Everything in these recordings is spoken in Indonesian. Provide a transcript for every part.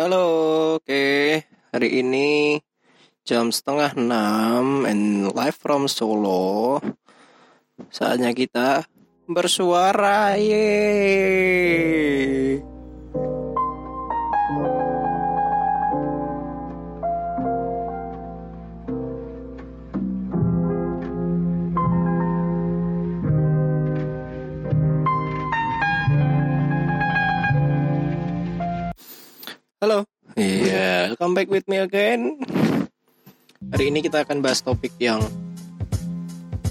Halo, oke. Hari ini jam setengah enam and live from Solo. Saatnya kita bersuara, ye. Welcome back with me again. Hari ini kita akan bahas topik yang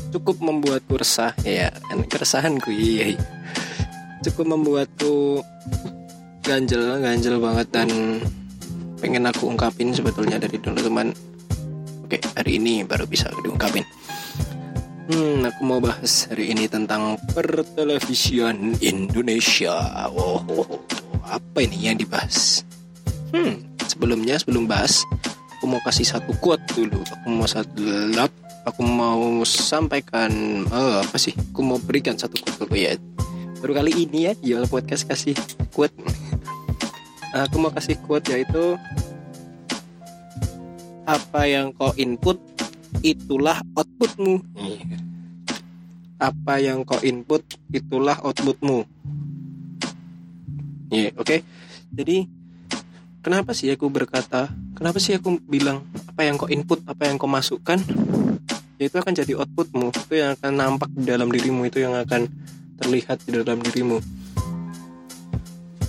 cukup membuatku resah, ya, kan keresahanku, iya, iya. Cukup membuatku ganjel, ganjel banget dan pengen aku ungkapin sebetulnya dari dulu teman. Oke, hari ini baru bisa diungkapin. Hmm, aku mau bahas hari ini tentang pertelevisian Indonesia. Wow, apa ini yang dibahas? Hmm, sebelumnya sebelum bahas, aku mau kasih satu quote dulu. Aku mau satu lap, aku mau sampaikan eh, apa sih? Aku mau berikan satu quote dulu ya. Baru kali ini ya, jual podcast kasih quote. aku mau kasih quote yaitu apa yang kau input itulah outputmu. Apa yang kau input itulah outputmu. Iya, oke. Okay? Jadi kenapa sih aku berkata kenapa sih aku bilang apa yang kau input apa yang kau masukkan? Ya itu akan jadi outputmu. Itu yang akan nampak di dalam dirimu itu yang akan terlihat di dalam dirimu.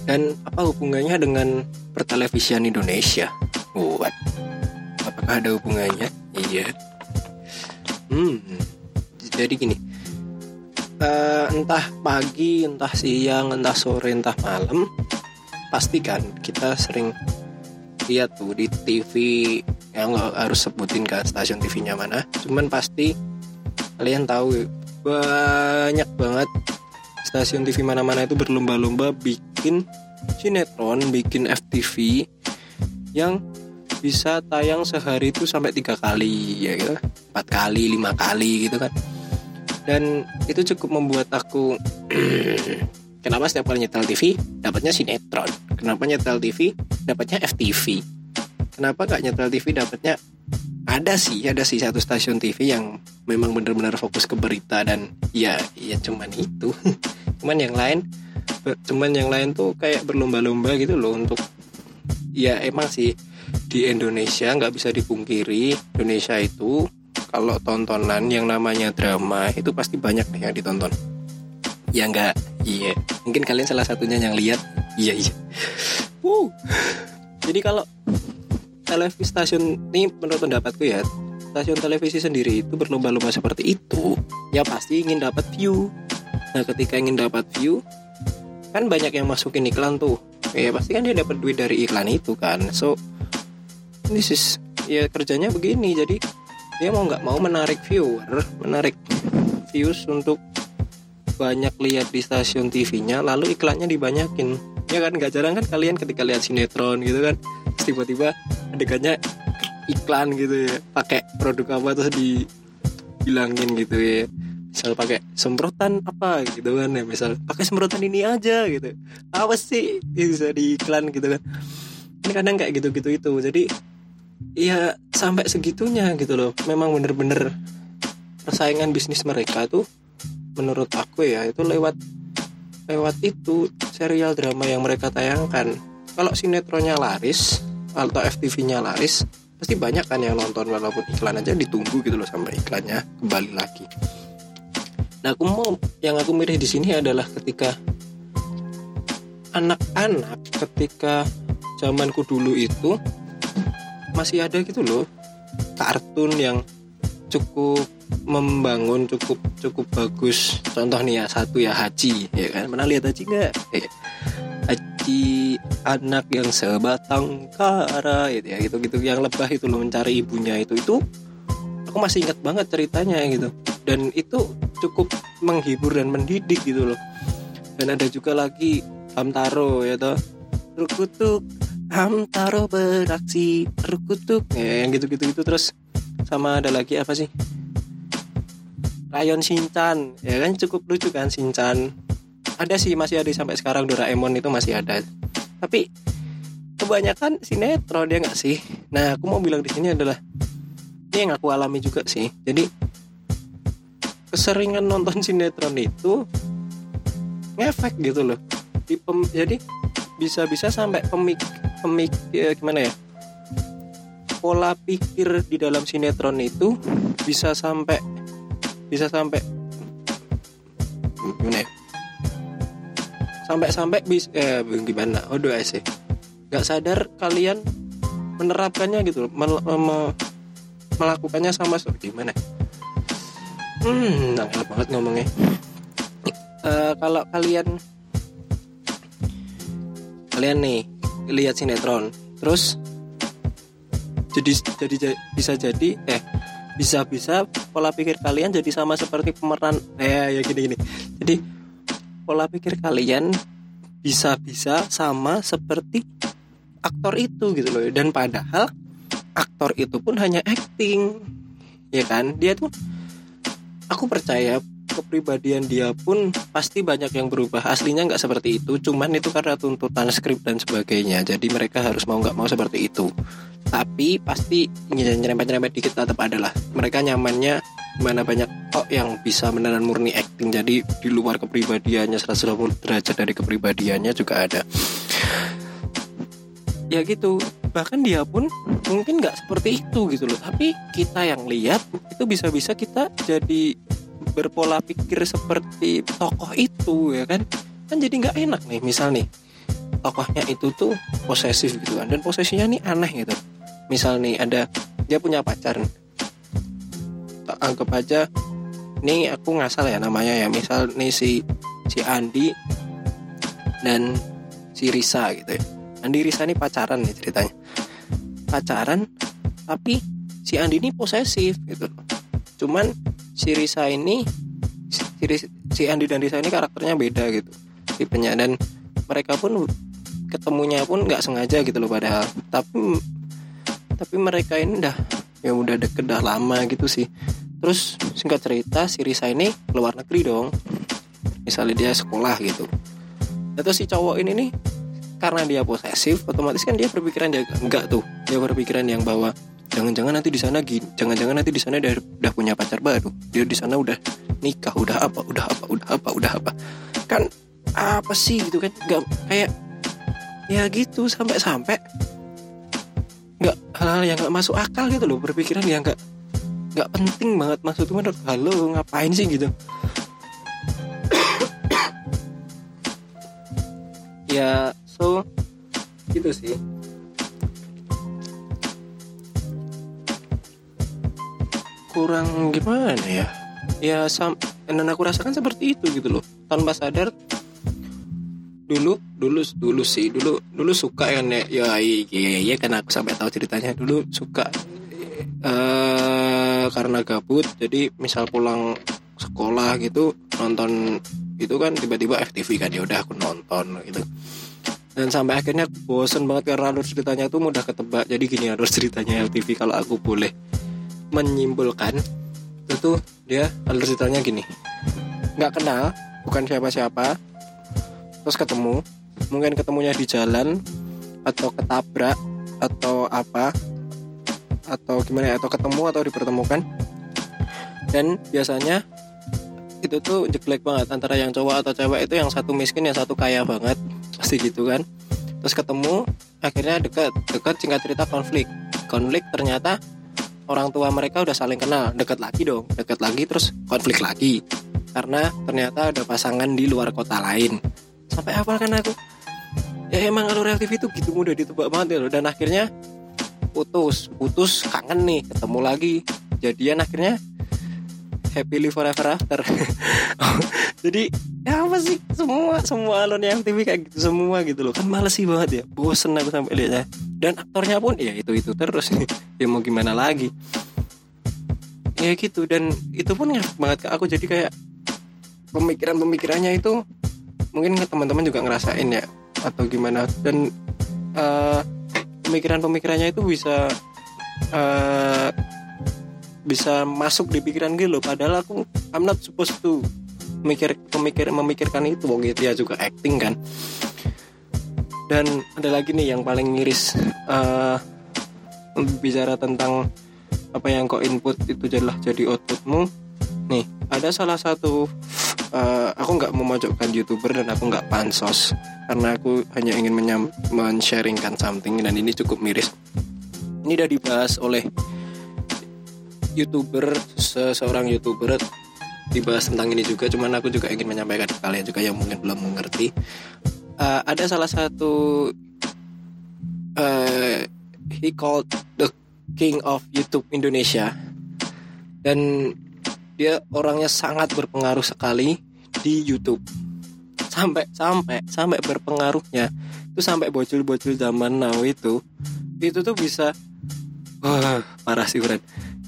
Dan apa hubungannya dengan pertelevisian Indonesia? Buat apakah ada hubungannya? Iya. Hmm. Jadi gini uh, entah pagi entah siang entah sore entah malam pastikan kita sering lihat tuh di TV yang harus sebutin kan stasiun TV-nya mana. Cuman pasti kalian tahu banyak banget stasiun TV mana-mana itu berlomba-lomba bikin sinetron bikin FTV yang bisa tayang sehari itu sampai tiga kali ya gitu. Empat kali lima kali gitu kan. Dan itu cukup membuat aku Kenapa setiap kali nyetel TV dapatnya sinetron? Kenapa nyetel TV dapatnya FTV? Kenapa gak nyetel TV dapatnya ada sih ada sih satu stasiun TV yang memang benar-benar fokus ke berita dan ya ya cuman itu cuman yang lain cuman yang lain tuh kayak berlomba-lomba gitu loh untuk ya emang sih di Indonesia nggak bisa dipungkiri Indonesia itu kalau tontonan yang namanya drama itu pasti banyak nih yang ditonton ya enggak. Iya. Mungkin kalian salah satunya yang lihat. Iya iya. Wow jadi kalau televisi stasiun ini menurut pendapatku ya stasiun televisi sendiri itu berlomba-lomba seperti itu ya pasti ingin dapat view. Nah ketika ingin dapat view kan banyak yang masukin iklan tuh. Ya pasti kan dia dapat duit dari iklan itu kan. So this is ya kerjanya begini. Jadi dia mau nggak mau menarik viewer menarik views untuk banyak lihat di stasiun TV-nya lalu iklannya dibanyakin. Ya kan nggak jarang kan kalian ketika lihat sinetron gitu kan tiba-tiba adegannya iklan gitu ya pakai produk apa terus dibilangin gitu ya. Misal pakai semprotan apa gitu kan ya misal pakai semprotan ini aja gitu. Apa sih? Bisa di iklan gitu kan. Ini kadang kayak gitu-gitu itu. Jadi ya sampai segitunya gitu loh. Memang bener-bener persaingan bisnis mereka tuh menurut aku ya itu lewat lewat itu serial drama yang mereka tayangkan. Kalau sinetronnya laris atau FTV-nya laris pasti banyak kan yang nonton walaupun iklan aja ditunggu gitu loh sampai iklannya kembali lagi. Nah aku mau yang aku mirip di sini adalah ketika anak-anak ketika zamanku dulu itu masih ada gitu loh kartun yang cukup membangun cukup cukup bagus. Contoh nih ya satu ya Haji ya kan? Pernah lihat Haji nggak? Eh, Haji anak yang sebatang kara gitu ya gitu gitu yang lebah itu loh mencari ibunya itu. Itu aku masih ingat banget ceritanya gitu. Dan itu cukup menghibur dan mendidik gitu loh. Dan ada juga lagi Hamtaro ya toh. Rukutuk Hamtaro beraksi Rukutuk. Ya yang gitu-gitu itu terus. Sama ada lagi apa sih Rayon Shinchan ya kan cukup lucu kan Shinchan ada sih masih ada sampai sekarang Doraemon itu masih ada. Tapi kebanyakan sinetron ya nggak sih? Nah aku mau bilang di sini adalah ini yang aku alami juga sih. Jadi keseringan nonton sinetron itu ngefek gitu loh. Di pem, jadi bisa-bisa sampai pemik pemik ya, gimana ya? Pola pikir di dalam sinetron itu bisa sampai bisa sampai gimana sampai-sampai bis eh gimana? Oh doa sih nggak sadar kalian menerapkannya gitu mel, mel, melakukannya sama gimana? Hmm nangkal banget ngomongnya. Uh, kalau kalian kalian nih lihat sinetron terus jadi jadi bisa jadi eh bisa bisa pola pikir kalian jadi sama seperti pemeran eh ya gini gini jadi pola pikir kalian bisa-bisa sama seperti aktor itu gitu loh. Dan padahal aktor itu pun hanya acting ya kan? Dia tuh aku percaya kepribadian dia pun pasti banyak yang berubah. Aslinya nggak seperti itu cuman itu karena tuntutan skrip dan sebagainya. Jadi mereka harus mau nggak mau seperti itu. Tapi pasti nyerempet-nyerempet dikit tetap ada lah. Mereka nyamannya mana banyak kok yang bisa beneran murni acting. Jadi di luar kepribadiannya 180 derajat dari kepribadiannya juga ada. Ya gitu. Bahkan dia pun mungkin nggak seperti itu gitu loh. Tapi kita yang lihat itu bisa-bisa kita jadi berpola pikir seperti tokoh itu ya kan? Kan jadi nggak enak nih misal nih tokohnya itu tuh posesif gitu kan. Dan posesinya nih aneh gitu. Misal nih ada dia punya pacar anggap aja ini aku ngasal ya namanya ya. Misal nih si si Andi dan si Risa gitu ya. Andi Risa ini pacaran nih ceritanya. Pacaran tapi si Andi ini posesif gitu. Cuman si Risa ini si, si Andi dan Risa ini karakternya beda gitu tipenya. Dan mereka pun ketemunya pun nggak sengaja gitu loh padahal. Tapi tapi mereka ini udah ya udah deket dah lama gitu sih. Terus singkat cerita si Risa ini keluar negeri dong. Misalnya dia sekolah gitu. Atau si cowok ini nih karena dia posesif otomatis kan dia berpikiran dia enggak tuh. Dia berpikiran yang bahwa jangan-jangan nanti di sana gini jangan-jangan nanti di sana dia udah punya pacar baru. Dia di sana udah nikah udah apa udah apa udah apa udah apa. Kan apa sih gitu kan? Nggak kayak ya gitu sampai-sampai nggak hal-hal yang nggak masuk akal gitu loh berpikiran yang nggak nggak penting banget. Maksudnya menurut halo ngapain sih? gitu. Ya so gitu sih kurang gimana ya? Ya sam dan aku rasakan seperti itu gitu loh. Tanpa sadar dulu dulu dulu sih dulu dulu suka kan ya ya iya, iya, kan aku sampai tahu ceritanya. Dulu suka uh, karena gabut jadi misal pulang sekolah gitu nonton itu kan tiba-tiba FTV kan ya udah aku nonton gitu. Dan sampai akhirnya bosen banget karena alur ceritanya tuh mudah ketebak. Jadi gini alur ceritanya FTV kalau aku boleh menyimpulkan itu dia alur ceritanya gini. Nggak kenal bukan siapa-siapa terus ketemu mungkin ketemunya di jalan atau ketabrak atau apa atau gimana ya atau ketemu atau dipertemukan. Dan biasanya itu tuh jelek banget antara yang cowok atau cewek itu yang satu miskin yang satu kaya banget pasti gitu kan. Terus ketemu akhirnya dekat dekat singkat cerita konflik. Konflik ternyata orang tua mereka udah saling kenal dekat lagi dong dekat lagi terus konflik lagi. Karena ternyata ada pasangan di luar kota lain. Sampai apa kan aku? Ya emang alur reaktif itu gitu mudah ditebak banget ya loh. Dan akhirnya putus putus kangen nih ketemu lagi. Jadian akhirnya happily forever after. Jadi ya apa sih? Semua semua alur yang TV kayak gitu semua gitu loh. Kan males sih banget ya. Bosen aku sampai lihat ya dan aktornya pun ya itu itu terus. Ya mau gimana lagi? Ya gitu dan itu pun ngefek banget ke aku jadi kayak pemikiran pemikirannya itu mungkin teman-teman juga ngerasain ya atau gimana. Dan uh, pemikiran-pemikirannya itu bisa uh, bisa masuk di pikiran gitu loh. Padahal aku I'm not supposed to mikir pemikir memikirkan itu. Wong ya juga acting kan dan ada lagi nih yang paling miris uh, bicara tentang apa yang kau input itu adalah jadi outputmu. Nih ada salah satu uh, aku nggak memojokkan youtuber dan aku nggak pansos karena aku hanya ingin men-sharingkan something dan ini cukup miris. Ini udah dibahas oleh youtuber seseorang youtuber dibahas tentang ini juga cuman aku juga ingin menyampaikan ke kalian juga yang mungkin belum mengerti uh, ada salah satu uh, he called the king of YouTube Indonesia. Dan dia orangnya sangat berpengaruh sekali di YouTube. Sampai sampai sampai berpengaruhnya. Itu sampai bocil-bocil zaman now itu itu tuh bisa wah parah sih Fred.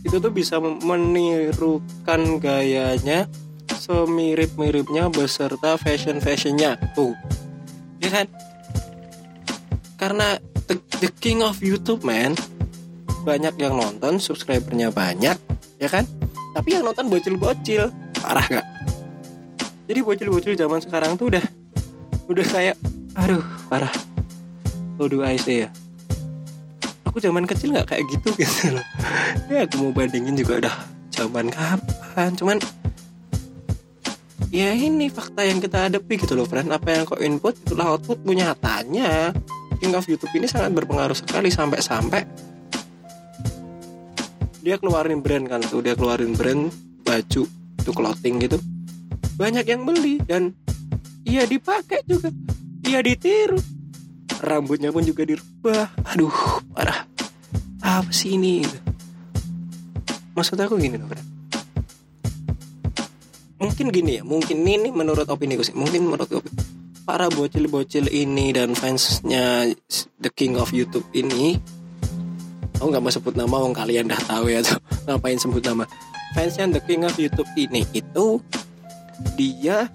Itu tuh bisa menirukan gayanya semirip-miripnya beserta fashion-fashionnya. Tuh ya kan karena the, the king of YouTube man banyak yang nonton subscribernya banyak ya kan? Tapi yang nonton bocil-bocil. Parah gak jadi bocil-bocil zaman sekarang tuh udah udah kayak aduh parah. Do I say ya? Aku zaman kecil nggak kayak gitu gitu loh. Ya aku mau bandingin juga udah zaman kapan? Cuman ya ini fakta yang kita hadapi gitu loh friend apa yang kau input itulah output punya nyatanya King of YouTube ini sangat berpengaruh sekali sampai-sampai dia keluarin brand kan tuh dia keluarin brand baju itu clothing gitu. Banyak yang beli dan iya dipakai juga. Iya ditiru. Rambutnya pun juga dirubah. Aduh parah. Apa sih ini? Maksud aku gini loh mungkin gini ya mungkin ini menurut opini gue sih mungkin menurut gue para bocil-bocil ini dan fansnya The King of YouTube ini aku nggak mau sebut nama orang kalian dah tahu ya tuh. Ngapain sebut nama? Fansnya The King of YouTube ini itu dia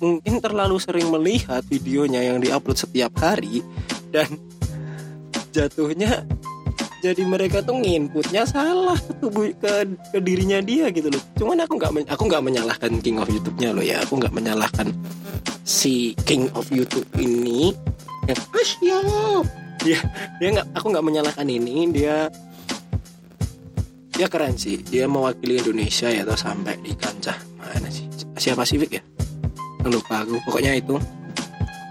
mungkin terlalu sering melihat videonya yang diupload setiap hari dan jatuhnya jadi mereka tuh nginputnya salah tubuh ke, ke dirinya dia gitu loh. Cuman aku nggak aku nggak menyalahkan King of YouTube-nya loh ya. Aku nggak menyalahkan si King of YouTube ini. Ya siap dia dia nggak aku nggak menyalahkan ini. Dia dia keren sih. Dia mewakili Indonesia ya atau sampai di kancah mana sih? Asia Pasifik ya? Lupa aku. Pokoknya itu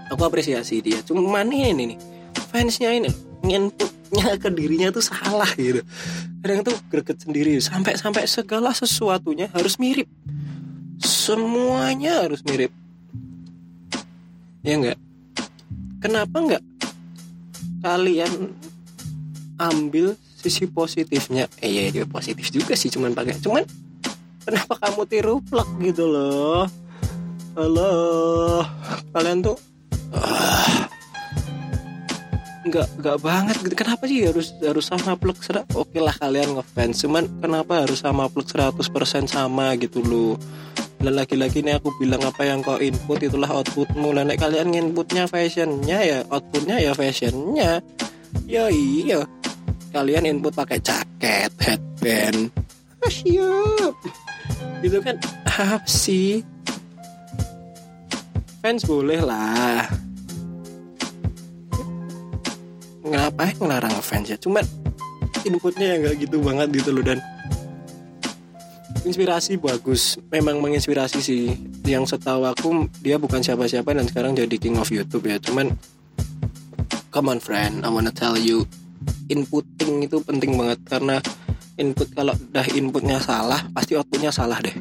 aku apresiasi dia. Cuman ini nih fansnya ini nginputnya ke dirinya tuh salah gitu. Kadang tuh greget sendiri. Sampai sampai segala sesuatunya harus mirip. Semuanya harus mirip. Ya enggak kenapa enggak kalian ambil sisi positifnya? Eh ya dia positif juga sih cuman pakai cuman kenapa kamu tiru plak gitu loh? Halo? Kalian tuh uh, nggak nggak banget. Gitu kenapa sih harus harus sama plug serat oke lah kalian ngefans. Cuman kenapa harus sama plug 100% sama gitu loh? Dan lagi-lagi ini aku bilang apa yang kau input itulah outputmu. Lah kalian inputnya fashionnya ya outputnya ya fashionnya. Ya iya. Kalian input pakai jaket headband. Siap itu kan? Apa sih. Fans boleh lah ngapain ngelarang ngefans ya? Cuman inputnya ya nggak gitu banget gitu loh dan. Inspirasi bagus. Memang menginspirasi sih. Yang setahu aku dia bukan siapa-siapa dan sekarang jadi king of YouTube ya. Cuman come on friend. I wanna tell you inputting itu penting banget. Karena input kalau udah inputnya salah pasti outputnya salah deh.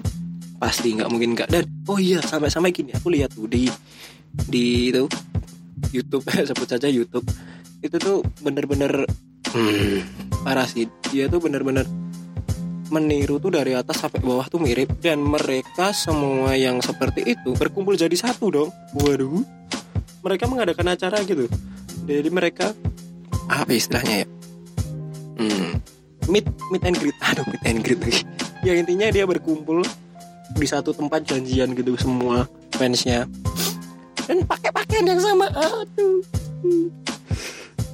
Pasti nggak mungkin nggak. Dan oh iya sampai-sampai gini aku lihat tuh di di itu YouTube. Sebut saja YouTube itu tuh bener-bener hmm, parah sih. Dia tuh bener-bener meniru tuh dari atas sampai bawah tuh mirip. Dan mereka semua yang seperti itu berkumpul jadi satu dong. Waduh. Mereka mengadakan acara gitu. Jadi mereka apa istilahnya ya? Hmm, meet meet and greet. Aduh meet and greet lagi. Ya intinya dia berkumpul di satu tempat janjian gitu semua fansnya. Dan pakai pakaian yang sama. Aduh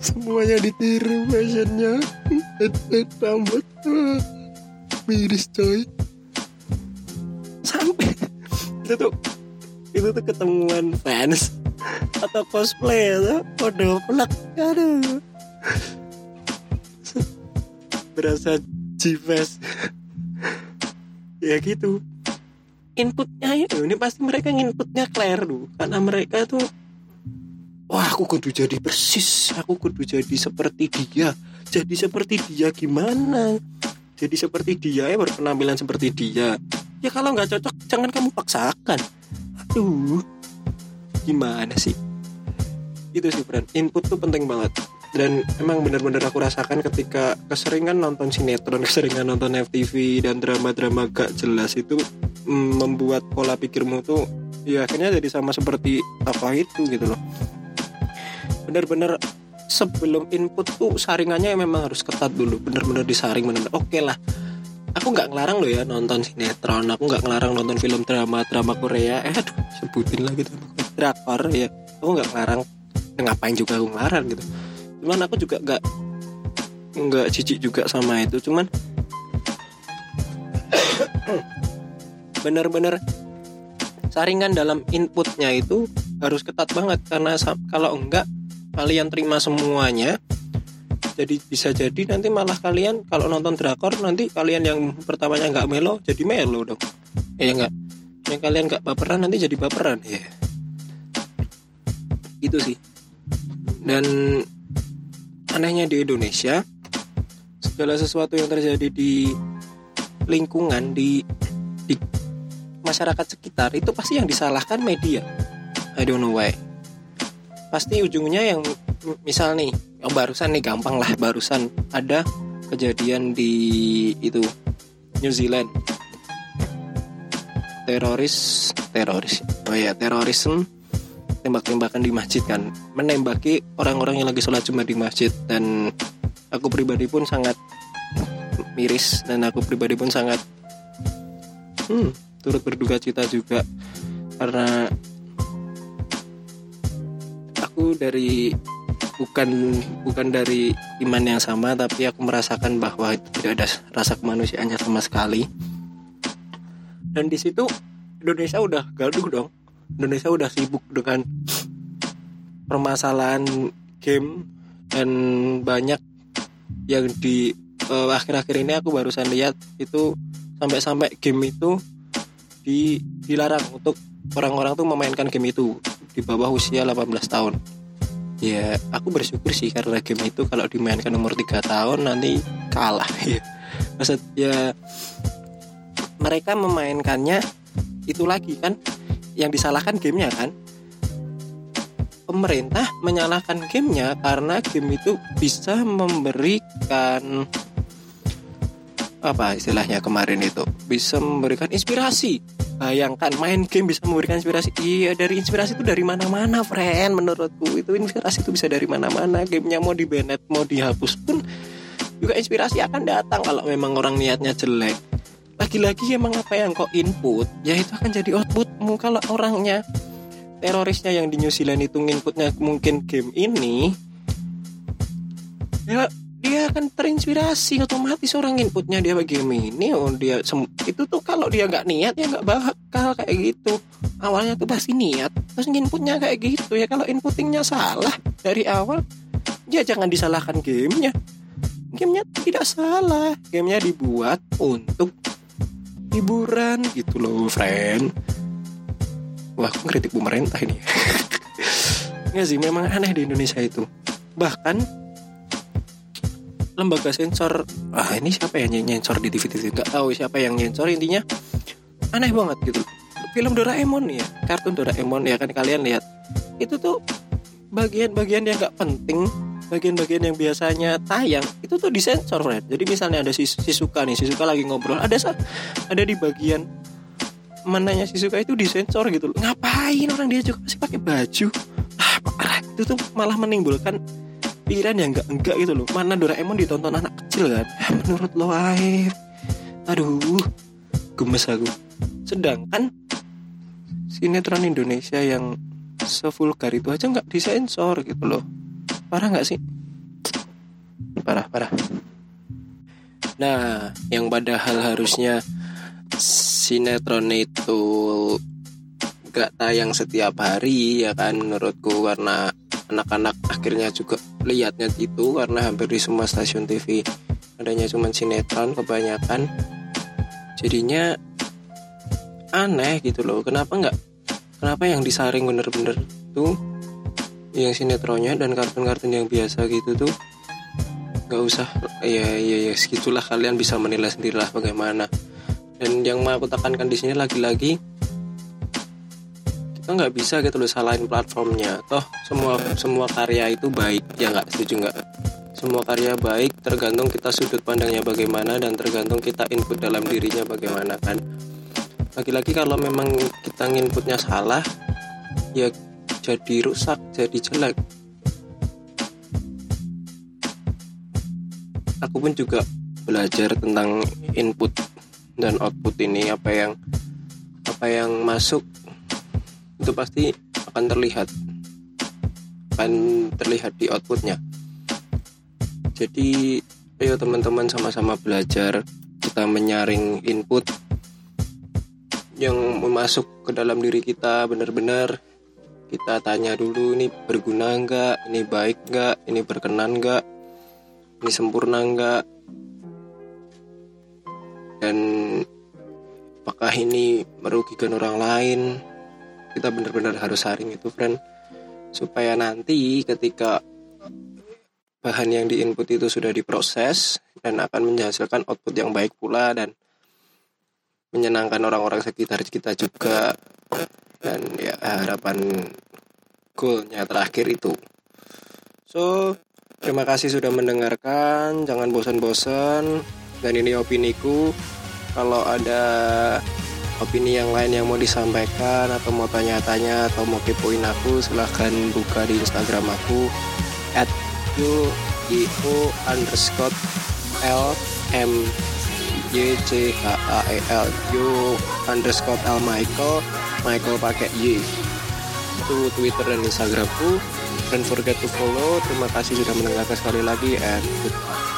semuanya ditiru fashionnya. Rambut. Miris coy. Sampai itu tuh itu tuh ketemuan fans atau cosplay atau kode plak aduh. Berasa jives ya gitu. Inputnya ini pasti mereka inputnya Claire dulu. Karena mereka tuh wah aku kudu jadi persis. Aku kudu jadi seperti dia. Jadi seperti dia gimana? Jadi seperti dia ya berpenampilan seperti dia. Ya kalau nggak cocok jangan kamu paksakan. Aduh gimana sih? Itu sih friend input tuh penting banget. Dan emang benar-benar aku rasakan ketika keseringan nonton sinetron keseringan nonton FTV dan drama-drama gak jelas itu mm, membuat pola pikirmu tuh ya akhirnya jadi sama seperti apa itu gitu loh benar-benar sebelum input tuh saringannya memang harus ketat dulu benar-benar disaring benar oke okay lah. Aku nggak ngelarang loh ya nonton sinetron aku nggak ngelarang nonton film drama drama Korea. Eh aduh sebutin lagi tuh. Drakor ya. Aku nggak ngelarang. Ngapain juga aku ngelarang gitu. Cuman aku juga nggak nggak jijik juga sama itu. Cuman bener-bener saringan dalam inputnya itu harus ketat banget. Karena kalau enggak kalian terima semuanya jadi bisa jadi nanti malah kalian kalau nonton drakor nanti kalian yang pertamanya nggak melo jadi melo dong. Ya enggak yang kalian nggak baperan nanti jadi baperan ya itu sih. Dan anehnya di Indonesia segala sesuatu yang terjadi di lingkungan di di masyarakat sekitar itu pasti yang disalahkan media. I don't know why pasti ujungnya yang misal nih yang barusan nih gampang lah. Barusan ada kejadian di itu New Zealand. Teroris teroris. Oh ya terorisme tembak-tembakan di masjid kan. Menembaki orang-orang yang lagi sholat jumat di masjid. Dan aku pribadi pun sangat miris dan aku pribadi pun sangat hmm, turut berduka cita juga. Karena dari bukan bukan dari iman yang sama tapi aku merasakan bahwa itu tidak ada rasa kemanusiaannya sama sekali dan di situ Indonesia udah gaduh dong Indonesia udah sibuk dengan permasalahan game dan banyak yang di eh, akhir-akhir ini aku barusan lihat itu sampai-sampai game itu di dilarang untuk orang-orang tuh memainkan game itu di bawah usia 18 tahun. Ya, aku bersyukur sih karena game itu kalau dimainkan umur 3 tahun nanti kalah ya. Maksud ya mereka memainkannya itu lagi kan? Yang disalahkan gamenya kan? Pemerintah menyalahkan gamenya karena game itu bisa memberikan apa istilahnya kemarin itu bisa memberikan inspirasi bayangkan main game bisa memberikan inspirasi. Iya dari inspirasi itu dari mana-mana friend menurutku. Itu inspirasi itu bisa dari mana-mana. Gamenya mau di banned mau dihapus pun juga inspirasi akan datang kalau memang orang niatnya jelek. Lagi-lagi emang apa yang kau input ya itu akan jadi outputmu. Kalau orangnya terorisnya yang di New Zealand itu inputnya mungkin game ini ya akan terinspirasi otomatis orang inputnya dia game ini oh dia itu tuh kalau dia nggak niat ya nggak bakal kayak gitu. Awalnya tuh pasti niat terus inputnya kayak gitu. Ya kalau inputingnya salah dari awal ya jangan disalahkan gamenya. Gamenya tidak salah gamenya dibuat untuk hiburan gitu loh friend. Wah aku ngeritik pemerintah ini. Nggak sih memang aneh di Indonesia itu. Bahkan lembaga sensor ah ini siapa yang nyensor di TV TV nggak tahu siapa yang nyensor intinya aneh banget gitu film Doraemon ya kartun Doraemon ya kan kalian lihat itu tuh bagian-bagian yang nggak penting bagian-bagian yang biasanya tayang itu tuh disensor Fred. Jadi misalnya ada si, si Suka nih, si Suka lagi ngobrol, ada ada di bagian mananya si Suka itu disensor gitu. Ngapain orang dia juga masih pakai baju? Ah. Itu tuh malah menimbulkan pikiran yang enggak enggak gitu loh. Mana Doraemon ditonton anak kecil kan? Ah, menurut lo air. Aduh, gemes aku. Sedangkan sinetron Indonesia yang sevulgar itu aja nggak disensor gitu loh parah nggak sih parah parah nah yang padahal harusnya sinetron itu gak tayang setiap hari ya kan menurutku karena anak-anak akhirnya juga lihatnya itu karena hampir di semua stasiun TV adanya cuma sinetron kebanyakan. Jadinya aneh gitu loh. Kenapa nggak kenapa yang disaring bener-bener tuh yang sinetronnya dan kartun-kartun yang biasa gitu tuh nggak usah ya ya ya segitulah kalian bisa menilai sendirilah bagaimana. Dan yang mau aku tekankan di sini lagi-lagi kita nggak bisa gitu loh salahin platformnya. Toh semua semua karya itu baik. Ya nggak? Setuju nggak? Semua karya baik tergantung kita sudut pandangnya bagaimana dan tergantung kita input dalam dirinya bagaimana kan? Lagi-lagi kalau memang kita inputnya salah ya jadi rusak jadi jelek. Aku pun juga belajar tentang input dan output ini apa yang apa yang masuk itu pasti akan terlihat. Akan terlihat di outputnya. Jadi ayo teman-teman sama-sama belajar. Kita menyaring input yang masuk ke dalam diri kita benar-benar. Kita tanya dulu ini berguna enggak ini baik enggak ini berkenan enggak ini sempurna enggak dan apakah ini merugikan orang lain kita benar-benar harus saring itu friend supaya nanti ketika bahan yang diinput itu sudah diproses dan akan menghasilkan output yang baik pula dan menyenangkan orang-orang sekitar kita juga. Dan ya harapan goalnya terakhir itu. So terima kasih sudah mendengarkan. Jangan bosan-bosan. Dan ini opiniku. Kalau ada opini yang lain yang mau disampaikan atau mau tanya-tanya atau mau kepoin aku silahkan buka di Instagram aku at u underscore l m y c h a e l u underscore l Michael Michael pakai y. Itu Twitter dan Instagramku don't forget to follow. Terima kasih sudah mendengarkan sekali lagi and goodbye